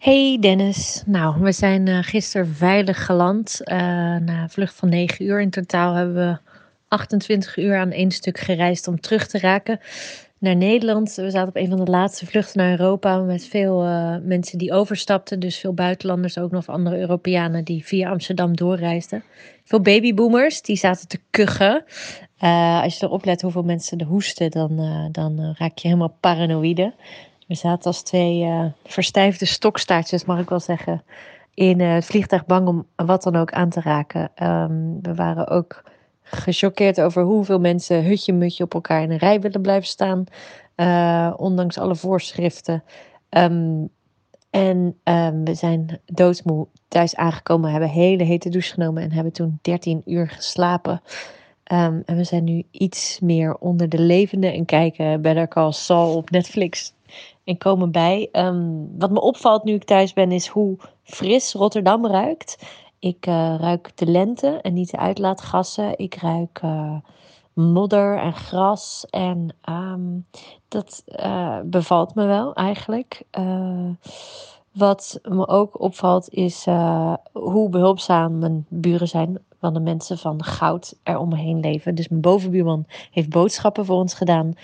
Hey Dennis. Nou, we zijn uh, gisteren veilig geland. Uh, na een vlucht van 9 uur. In totaal hebben we 28 uur aan één stuk gereisd om terug te raken naar Nederland. We zaten op een van de laatste vluchten naar Europa met veel uh, mensen die overstapten. Dus veel buitenlanders, ook nog andere Europeanen die via Amsterdam doorreisden. Veel babyboomers, die zaten te kuchen. als je erop let hoeveel mensen er hoesten, dan, dan raak je helemaal paranoïde. We zaten als twee uh, verstijfde stokstaartjes, mag ik wel zeggen, in uh, het vliegtuig bang om wat dan ook aan te raken. Um, we waren ook gechoqueerd over hoeveel mensen hutje-mutje op elkaar in een rij willen blijven staan, uh, ondanks alle voorschriften. Um, en um, we zijn doodsmoe thuis aangekomen, hebben hele hete douche genomen en hebben toen 13 uur geslapen. En we zijn nu iets meer onder de levende en kijken Better Call Saul op Netflix en komen bij. Um, wat me opvalt nu ik thuis ben, is hoe fris Rotterdam ruikt. Ik uh, ruik de lente en niet de uitlaatgassen. Ik ruik uh, modder en gras. En um, dat uh, bevalt me wel eigenlijk. wat me ook opvalt is hoe behulpzaam mijn buren zijn. Van de mensen van goud er om leven. Dus mijn bovenbuurman heeft boodschappen voor ons gedaan.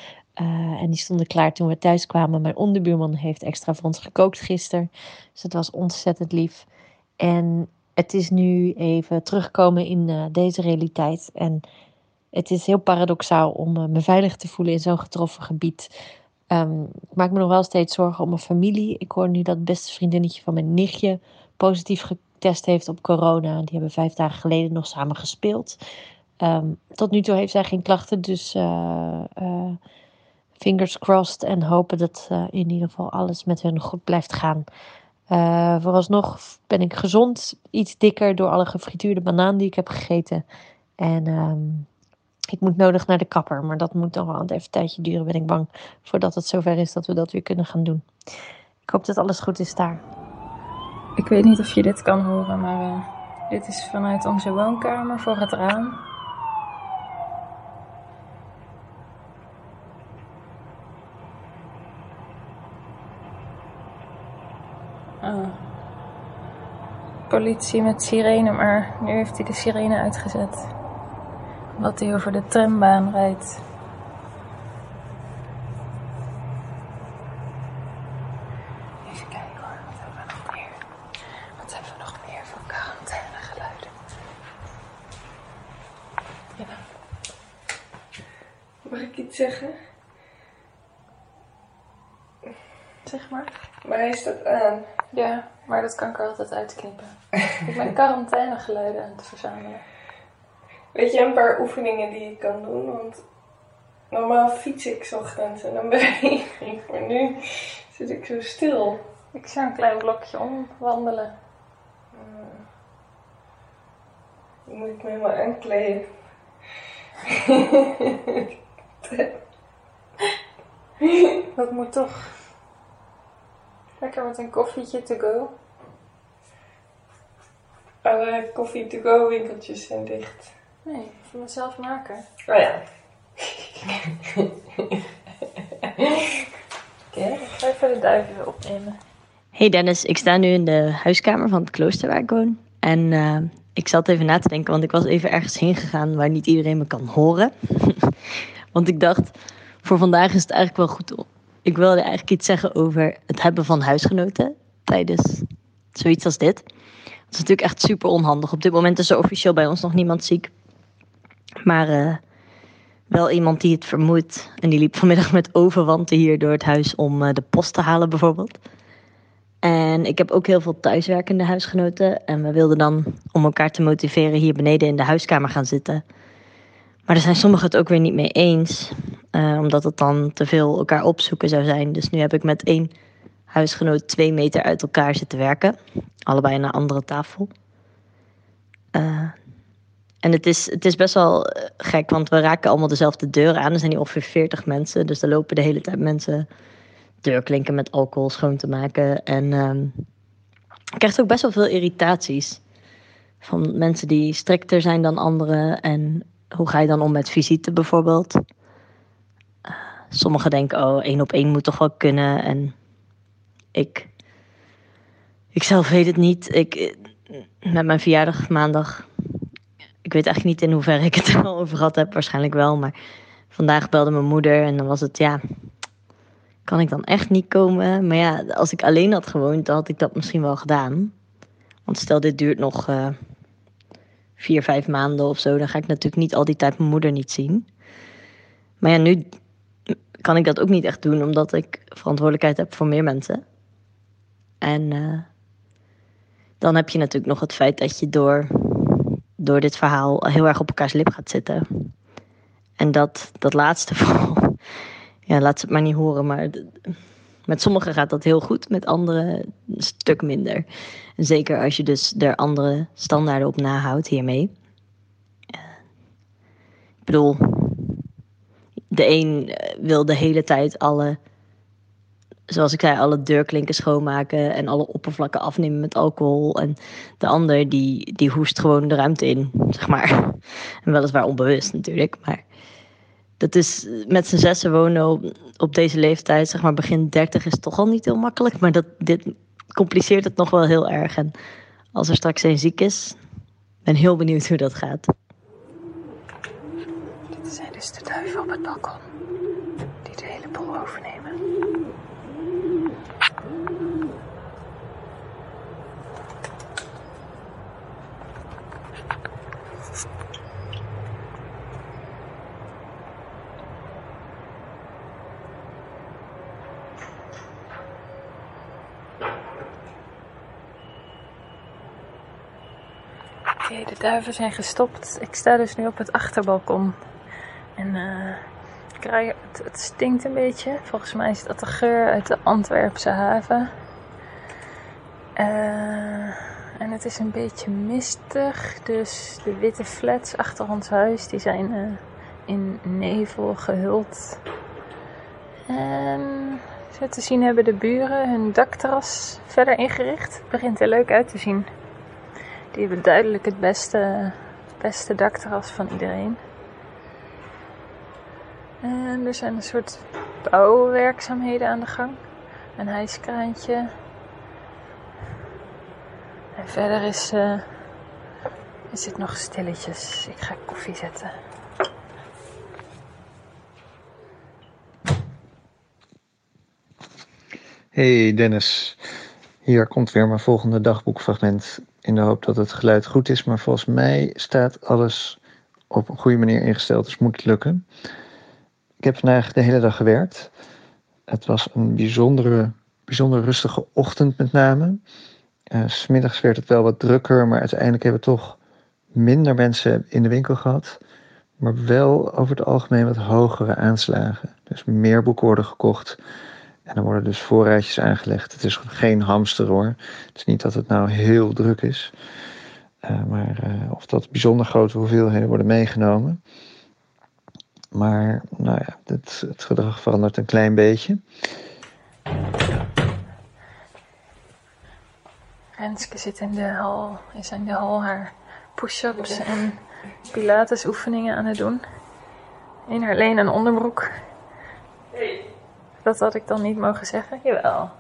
Uh, en die stonden klaar toen we thuis kwamen. Mijn onderbuurman heeft extra voor ons gekookt gisteren. Dus dat was ontzettend lief. En het is nu even terugkomen in uh, deze realiteit. En het is heel paradoxaal om uh, me veilig te voelen in zo'n getroffen gebied. Um, ik maak me nog wel steeds zorgen om mijn familie. Ik hoor nu dat het beste vriendinnetje van mijn nichtje positief getest heeft op corona. Die hebben vijf dagen geleden nog samen gespeeld. Um, tot nu toe heeft zij geen klachten, dus fingers crossed en hopen dat uh, in ieder geval alles met hun goed blijft gaan. Uh, vooralsnog ben ik gezond, iets dikker door alle gefrituurde banaan die ik heb gegeten. En um, ik moet nodig naar de kapper, maar dat moet nog wel even een tijdje duren, ben ik bang, voordat het zover is dat we dat weer kunnen gaan doen. Ik hoop dat alles goed is daar. Ik weet niet of je dit kan horen, maar uh, dit is vanuit onze woonkamer voor het raam. Oh. Politie met sirene, maar nu heeft hij de sirene uitgezet. Wat hij over de trambaan rijdt. Even kijken hoor, wat hebben we nog meer? Wat hebben we nog meer voor quarantainegeluiden? Ja. Mag ik iets zeggen? Zeg maar. Maar hij staat aan. Ja, maar dat kan ik er altijd uitknippen. ik ben quarantainegeluiden aan het verzamelen. Weet je een paar oefeningen die ik kan doen? Want normaal fiets ik ochtends en dan ben ik. Maar nu zit ik zo stil. Ik zou een klein blokje omwandelen. Hmm. Dan moet ik me helemaal aankleden. dat moet toch. Lekker met een koffietje to go. Alle koffie to go winkeltjes zijn dicht. Nee, voor mezelf maken. Oh ja. Oké, okay, ik ga even de duiven opnemen. Hey Dennis, ik sta nu in de huiskamer van het klooster waar ik woon. En uh, ik zat even na te denken, want ik was even ergens heen gegaan waar niet iedereen me kan horen. want ik dacht, voor vandaag is het eigenlijk wel goed ik wilde eigenlijk iets zeggen over het hebben van huisgenoten tijdens zoiets als dit. Is natuurlijk echt super onhandig. Op dit moment is er officieel bij ons nog niemand ziek. Maar uh, wel iemand die het vermoedt. En die liep vanmiddag met overwanten hier door het huis om uh, de post te halen bijvoorbeeld. En ik heb ook heel veel thuiswerkende huisgenoten. En we wilden dan, om elkaar te motiveren, hier beneden in de huiskamer gaan zitten. Maar daar zijn sommigen het ook weer niet mee eens. Uh, omdat het dan te veel elkaar opzoeken zou zijn. Dus nu heb ik met één huisgenoot twee meter uit elkaar zitten werken. Allebei een andere tafel. Uh, en het is, het is best wel eh, gek, want we raken allemaal dezelfde deuren aan. Er zijn hier ongeveer 40 mensen. Dus er lopen de hele tijd mensen deurklinken met alcohol schoon te maken. En uh, ik krijg ook best wel veel irritaties. Van mensen die strikter zijn dan anderen. En hoe ga je dan om met visite bijvoorbeeld? Uh, sommigen denken, oh, één op één moet toch wel kunnen. En ik Ik zelf weet het niet. Ik, met mijn verjaardag maandag. Ik weet eigenlijk niet in hoeverre ik het er al over gehad heb. Waarschijnlijk wel. Maar vandaag belde mijn moeder en dan was het ja. Kan ik dan echt niet komen? Maar ja, als ik alleen had gewoond, dan had ik dat misschien wel gedaan. Want stel, dit duurt nog uh, vier, vijf maanden of zo. Dan ga ik natuurlijk niet al die tijd mijn moeder niet zien. Maar ja, nu kan ik dat ook niet echt doen, omdat ik verantwoordelijkheid heb voor meer mensen. En uh, dan heb je natuurlijk nog het feit dat je door, door dit verhaal heel erg op elkaars lip gaat zitten. En dat, dat laatste vooral, ja, laat ze het maar niet horen, maar met sommigen gaat dat heel goed, met anderen een stuk minder. Zeker als je dus er andere standaarden op nahoudt hiermee. Ik bedoel, de een wil de hele tijd alle zoals ik zei, alle deurklinken schoonmaken en alle oppervlakken afnemen met alcohol. En de ander die, die hoest gewoon de ruimte in, zeg maar. En weliswaar onbewust natuurlijk, maar dat is met z'n zessen wonen op, op, deze leeftijd, zeg maar begin 30, is toch al niet heel makkelijk. Maar dat, dit compliceert het nog wel heel erg. En als er straks een ziek is, ben heel benieuwd hoe dat gaat. Dit zijn dus de duiven op het balkon die de hele boel overnemen. Oké, de duiven zijn gestopt. Ik sta dus nu op het achterbalkon. En uh, het, het, stinkt een beetje. Volgens mij is dat de geur uit de Antwerpse haven. Uh, en het is een beetje mistig. Dus de witte flats achter ons huis die zijn uh, in nevel gehuld. En zo te zien hebben de buren hun dakterras verder ingericht. Het begint er leuk uit te zien. Die hebben duidelijk het beste, het beste dakterras van iedereen. En er zijn een soort bouwwerkzaamheden aan de gang. Een hijskraantje. En verder is, uh, is het nog stilletjes. Ik ga koffie zetten. Hey Dennis, hier komt weer mijn volgende dagboekfragment in de hoop dat het geluid goed is. Maar volgens mij staat alles op een goede manier ingesteld, dus moet het lukken. Ik heb vandaag de hele dag gewerkt. Het was een bijzondere, bijzonder rustige ochtend met name. Uh, smiddags werd het wel wat drukker, maar uiteindelijk hebben we toch minder mensen in de winkel gehad. Maar wel over het algemeen wat hogere aanslagen. Dus meer boeken worden gekocht. En dan worden dus voorraadjes aangelegd. Het is geen hamster hoor. Het is niet dat het nou heel druk is. Uh, maar uh, of dat bijzonder grote hoeveelheden worden meegenomen. Maar nou ja, het, het gedrag verandert een klein beetje. Renske zit in de hal, is in de hal haar push-ups en pilates oefeningen aan het doen. In haar leen en onderbroek. Dat had ik dan niet mogen zeggen? Jawel.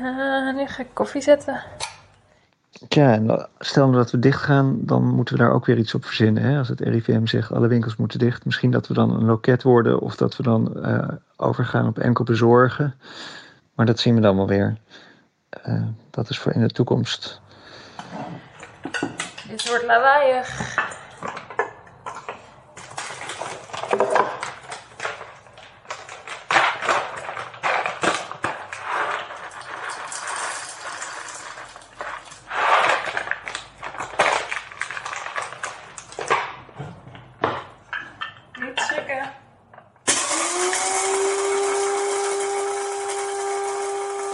Uh, nu ga ik koffie zetten. Tja, en stel dat we dicht gaan, dan moeten we daar ook weer iets op verzinnen. Hè? Als het RIVM zegt alle winkels moeten dicht, misschien dat we dan een loket worden of dat we dan uh, overgaan op enkel bezorgen. Maar dat zien we dan wel weer. Uh, dat is voor in de toekomst. Dit wordt lawaaiig.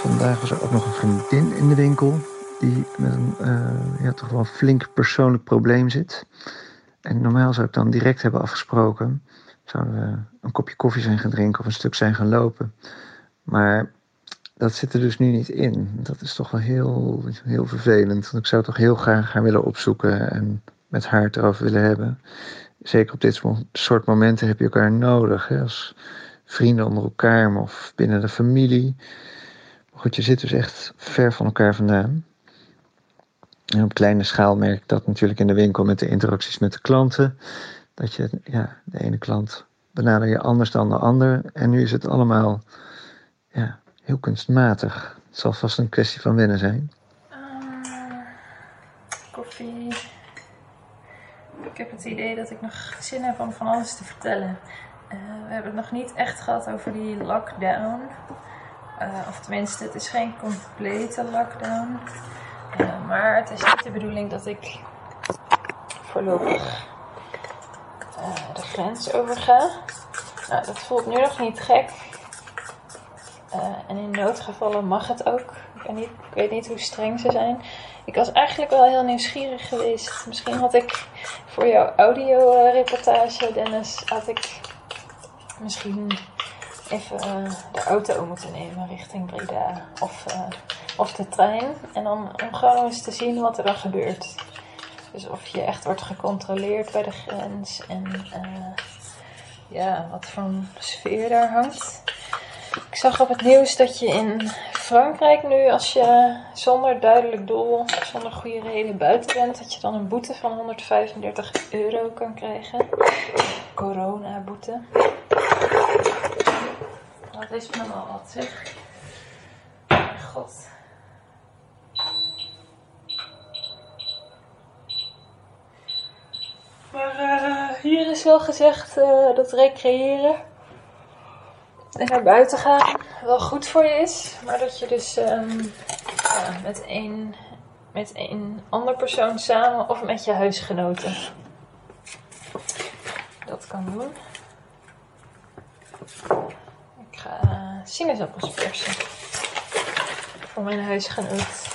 Vandaag was er ook nog een vriendin in de winkel die met een uh, ja, toch wel flink persoonlijk probleem zit. En normaal zou ik dan direct hebben afgesproken. Zouden we een kopje koffie zijn gaan drinken of een stuk zijn gaan lopen. Maar dat zit er dus nu niet in. Dat is toch wel heel, heel vervelend. Want ik zou toch heel graag haar willen opzoeken en met haar het erover willen hebben. Zeker op dit soort momenten heb je elkaar nodig. Hè? Als vrienden onder elkaar of binnen de familie. goed, je zit dus echt ver van elkaar vandaan. Op kleine schaal merk ik dat natuurlijk in de winkel met de interacties met de klanten. Dat je, ja, de ene klant benader je anders dan de ander. En nu is het allemaal ja, heel kunstmatig. Het zal vast een kwestie van wennen zijn. Uh, koffie. Ik heb het idee dat ik nog zin heb om van alles te vertellen. Uh, we hebben het nog niet echt gehad over die lockdown. Uh, of tenminste, het is geen complete lockdown. Uh, maar het is niet de bedoeling dat ik voorlopig de grens overga. Nou, dat voelt nu nog niet gek. en in noodgevallen mag het ook. Ik weet, niet, ik weet niet hoe streng ze zijn. Ik was eigenlijk wel heel nieuwsgierig geweest. Misschien had ik voor jouw audio-reportage, Dennis, had ik misschien even de auto moeten nemen richting Breda of, of de trein. En dan om gewoon eens te zien wat er dan gebeurt. Dus of je echt wordt gecontroleerd bij de grens en uh, ja, wat voor sfeer daar hangt. Ik zag op het nieuws dat je in Frankrijk nu, als je zonder duidelijk doel, zonder goede reden buiten bent, dat je dan een boete van 135 euro kan krijgen. Corona-boete. Dat is me wel wat zeg. Mijn god. Maar uh, hier wel gezegd uh, dat recreëren en naar buiten gaan wel goed voor je is. Maar dat je dus um, ja, met één met een ander persoon samen of met je huisgenoten dat kan doen. Ik ga uh, sinaasappels persen voor mijn huisgenoot.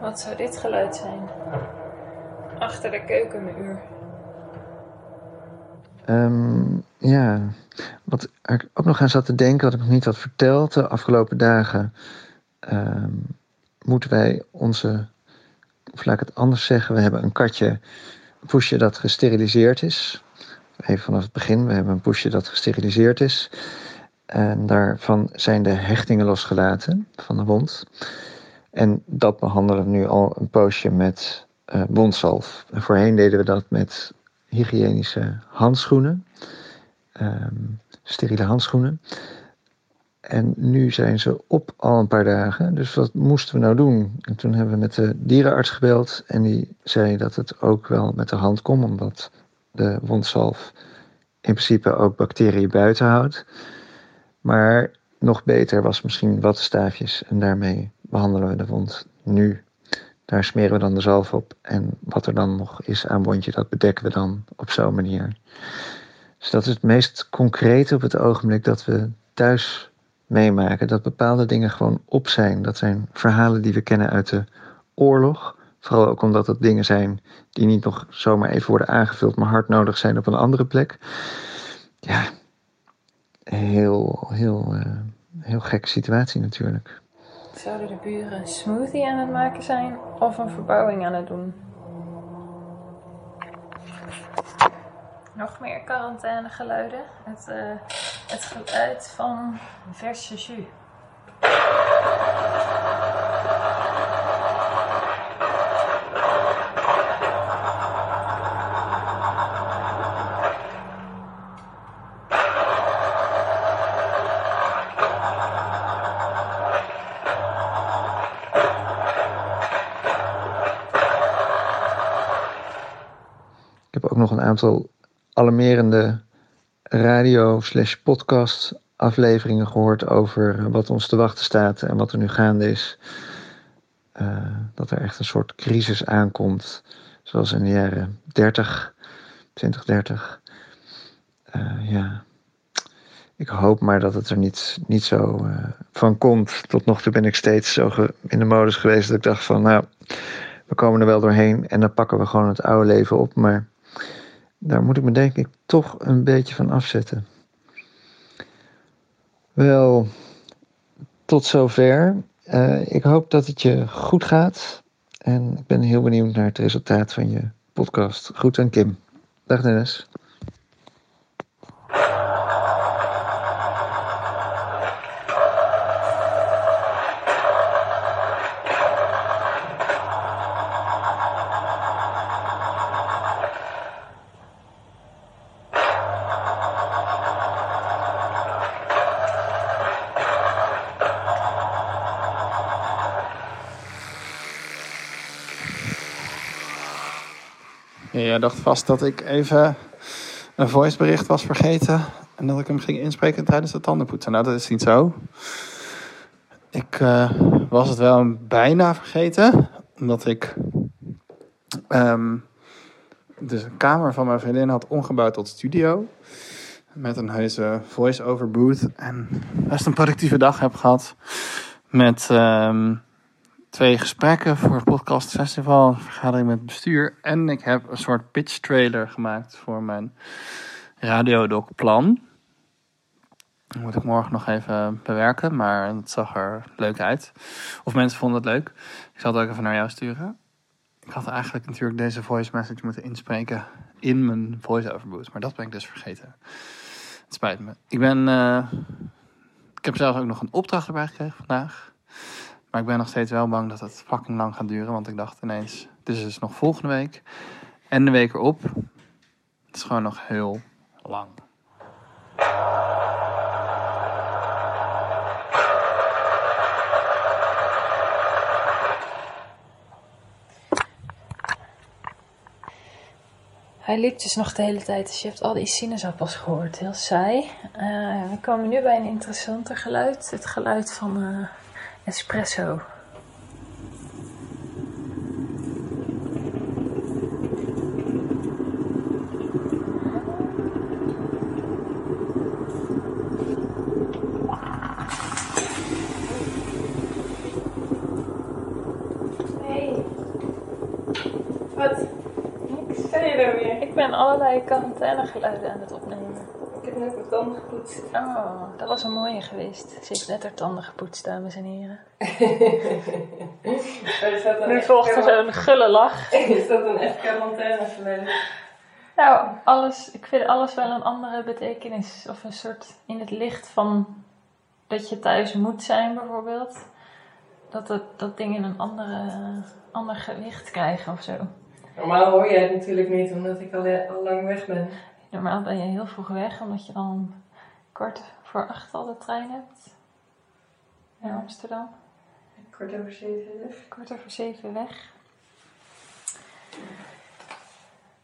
Wat zou dit geluid zijn? Achter de keukenmuur. Um, ja, wat ik ook nog aan zat te denken, wat ik nog niet had verteld, de afgelopen dagen um, moeten wij onze, of laat ik het anders zeggen, we hebben een katje, een poesje dat gesteriliseerd is. Even vanaf het begin, we hebben een poesje dat gesteriliseerd is. En daarvan zijn de hechtingen losgelaten van de wond. En dat behandelen we nu al een poosje met uh, voorheen deden we dat met hygiënische handschoenen, um, steriele handschoenen. En nu zijn ze op al een paar dagen. Dus wat moesten we nou doen? En toen hebben we met de dierenarts gebeld. En die zei dat het ook wel met de hand kon, omdat de wondzalf in principe ook bacteriën buiten houdt. Maar nog beter was misschien wattenstaafjes. En daarmee behandelen we de wond nu. Daar smeren we dan de zalf op. En wat er dan nog is aan wondje, dat bedekken we dan op zo'n manier. Dus dat is het meest concrete op het ogenblik dat we thuis meemaken. Dat bepaalde dingen gewoon op zijn. Dat zijn verhalen die we kennen uit de oorlog. Vooral ook omdat het dingen zijn die niet nog zomaar even worden aangevuld, maar hard nodig zijn op een andere plek. Ja, heel, heel, uh, heel gekke situatie natuurlijk. Zouden de buren een smoothie aan het maken zijn of een verbouwing aan het doen? Nog meer quarantainegeluiden. Het, uh, het geluid van verse jus. Nog een aantal alarmerende radio slash podcast afleveringen gehoord over wat ons te wachten staat en wat er nu gaande is. Uh, dat er echt een soort crisis aankomt, zoals in de jaren 30, 2030. Uh, ja, ik hoop maar dat het er niet, niet zo uh, van komt. Tot nog toe ben ik steeds zo in de modus geweest dat ik dacht van, nou, we komen er wel doorheen en dan pakken we gewoon het oude leven op. Maar daar moet ik me denk ik toch een beetje van afzetten. Wel, tot zover. Uh, ik hoop dat het je goed gaat. En ik ben heel benieuwd naar het resultaat van je podcast. Goed aan Kim. Dag Dennis. Jij dacht vast dat ik even een voicebericht was vergeten. En dat ik hem ging inspreken tijdens het tandenpoetsen. Nou, dat is niet zo. Ik eh, was het wel bijna vergeten. Omdat ik ehm, de kamer van mijn vriendin had omgebouwd tot studio. Met een heuse voice-over booth. En best een productieve dag heb gehad. Met ehm, twee gesprekken voor het Podcast Festival. Een vergadering met het bestuur. En ik heb een soort pitch trailer gemaakt voor mijn radiodoc plan. Moet ik morgen nog even bewerken, maar het zag er leuk uit. Of mensen vonden het leuk. Ik zal het ook even naar jou sturen. Ik had eigenlijk natuurlijk deze voice message moeten inspreken in mijn voice-over maar dat ben ik dus vergeten. Het spijt me. Ik ben. eh, ik heb zelf ook nog een opdracht erbij gekregen vandaag. Maar ik ben nog steeds wel bang dat het fucking lang gaat duren. Want ik dacht ineens, het is dus nog volgende week. En de week erop. Het is gewoon nog heel lang. Hij liep dus nog de hele tijd, dus je hebt al die sinaasappels gehoord. Heel saai. Eh, we komen nu bij een interessanter geluid. Het geluid van eh, espresso. Wat? Niks. Sta je daar weer? Ik ben allerlei quarantainegeluiden aan het opnemen. Net mijn tanden gepoetst. Oh, dat was een mooie geweest. Ze heeft net haar tanden gepoetst, dames en heren. Er Nu volgt er zo'n gulle lach. Er staat een echt quarantainegeluid. Nou, alles, ik vind alles wel een andere betekenis. Of een soort in het licht van dat je thuis moet zijn, bijvoorbeeld. Dat, het, dat dingen een andere, ander gewicht krijgen of zo. Normaal hoor jij het natuurlijk niet, omdat ik al, al lang weg ben. Normaal ben je heel vroeg weg, omdat je dan kwart voor acht al de trein hebt. Naar Amsterdam. Kort over zeven dus. Kwart over zeven weg.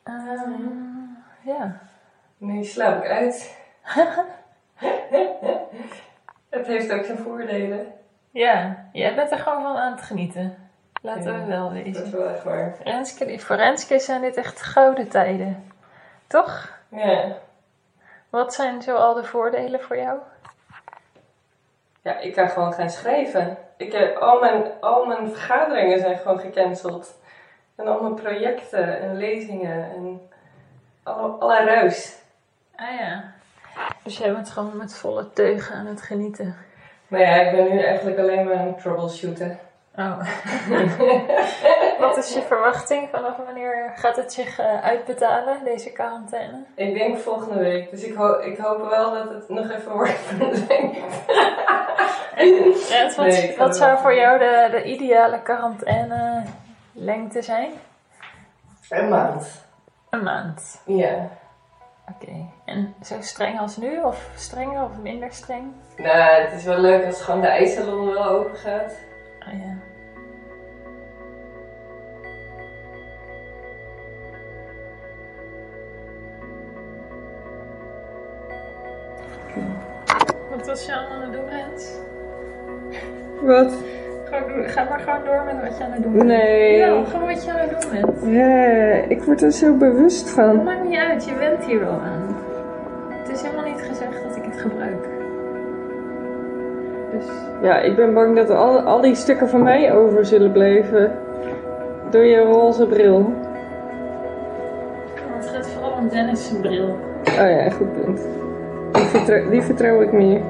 Ehm, ja. Nu slaap ik uit. het heeft ook zijn voordelen. Ja, jij bent er gewoon van aan het genieten. Laten Ja, we wel Dat is wel echt waar. Renske, voor Renske zijn dit echt gouden tijden. Toch? Ja. Wat zijn zo al de voordelen voor jou? Ja, ik kan gewoon gaan schrijven. Ik heb, al, mijn, al mijn vergaderingen zijn gewoon gecanceld. En al mijn projecten en lezingen en alle, alle ruis. Ah ja. Dus jij bent gewoon met volle teugen aan het genieten. Maar ja, ik ben nu eigenlijk alleen maar aan het troubleshooten. Oh. Wat is je verwachting? Vanaf wanneer gaat het zich eh, uitbetalen, deze quarantaine? Ik denk volgende week. Dus ik, ho ik hoop wel dat het nog even wordt verlengd. Rens, wat, Nee, wat zou voor. jou de, de ideale quarantaine lengte zijn? Een maand. Een maand. Ja. Oké. En zo streng als nu? Of strenger of minder streng? Nou, het is wel leuk als gewoon de ijssalon wel open gaat. Ah ja. Wat was je allemaal aan het doen, Rens? Wat? Ga, maar gewoon door met wat je aan het doen bent. Nee. Ja, gewoon wat je aan het doen bent. Ja, ik word er zo bewust Dat van. maakt niet uit, je bent hier wel aan. Ja, ik ben bang dat al, al die stukken van mij over zullen blijven. Door je roze bril. het gaat vooral om Dennis' bril. Oh ja, goed punt. Die vertrouw, die vertrouw ik meer.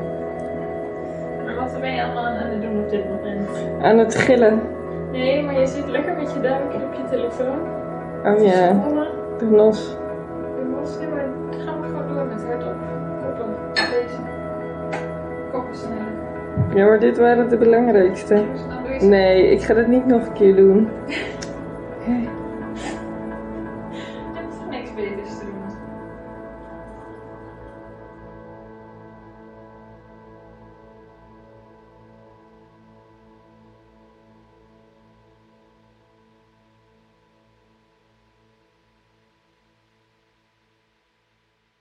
Maar wat ben je allemaal aan het doen op dit moment? Aan het gillen. Nee, maar je zit lekker met je duimpje op je telefoon. Oh ja, de nos. Maar Ja, maar dit waren de belangrijkste. Nee, ik ga dat niet nog een keer doen.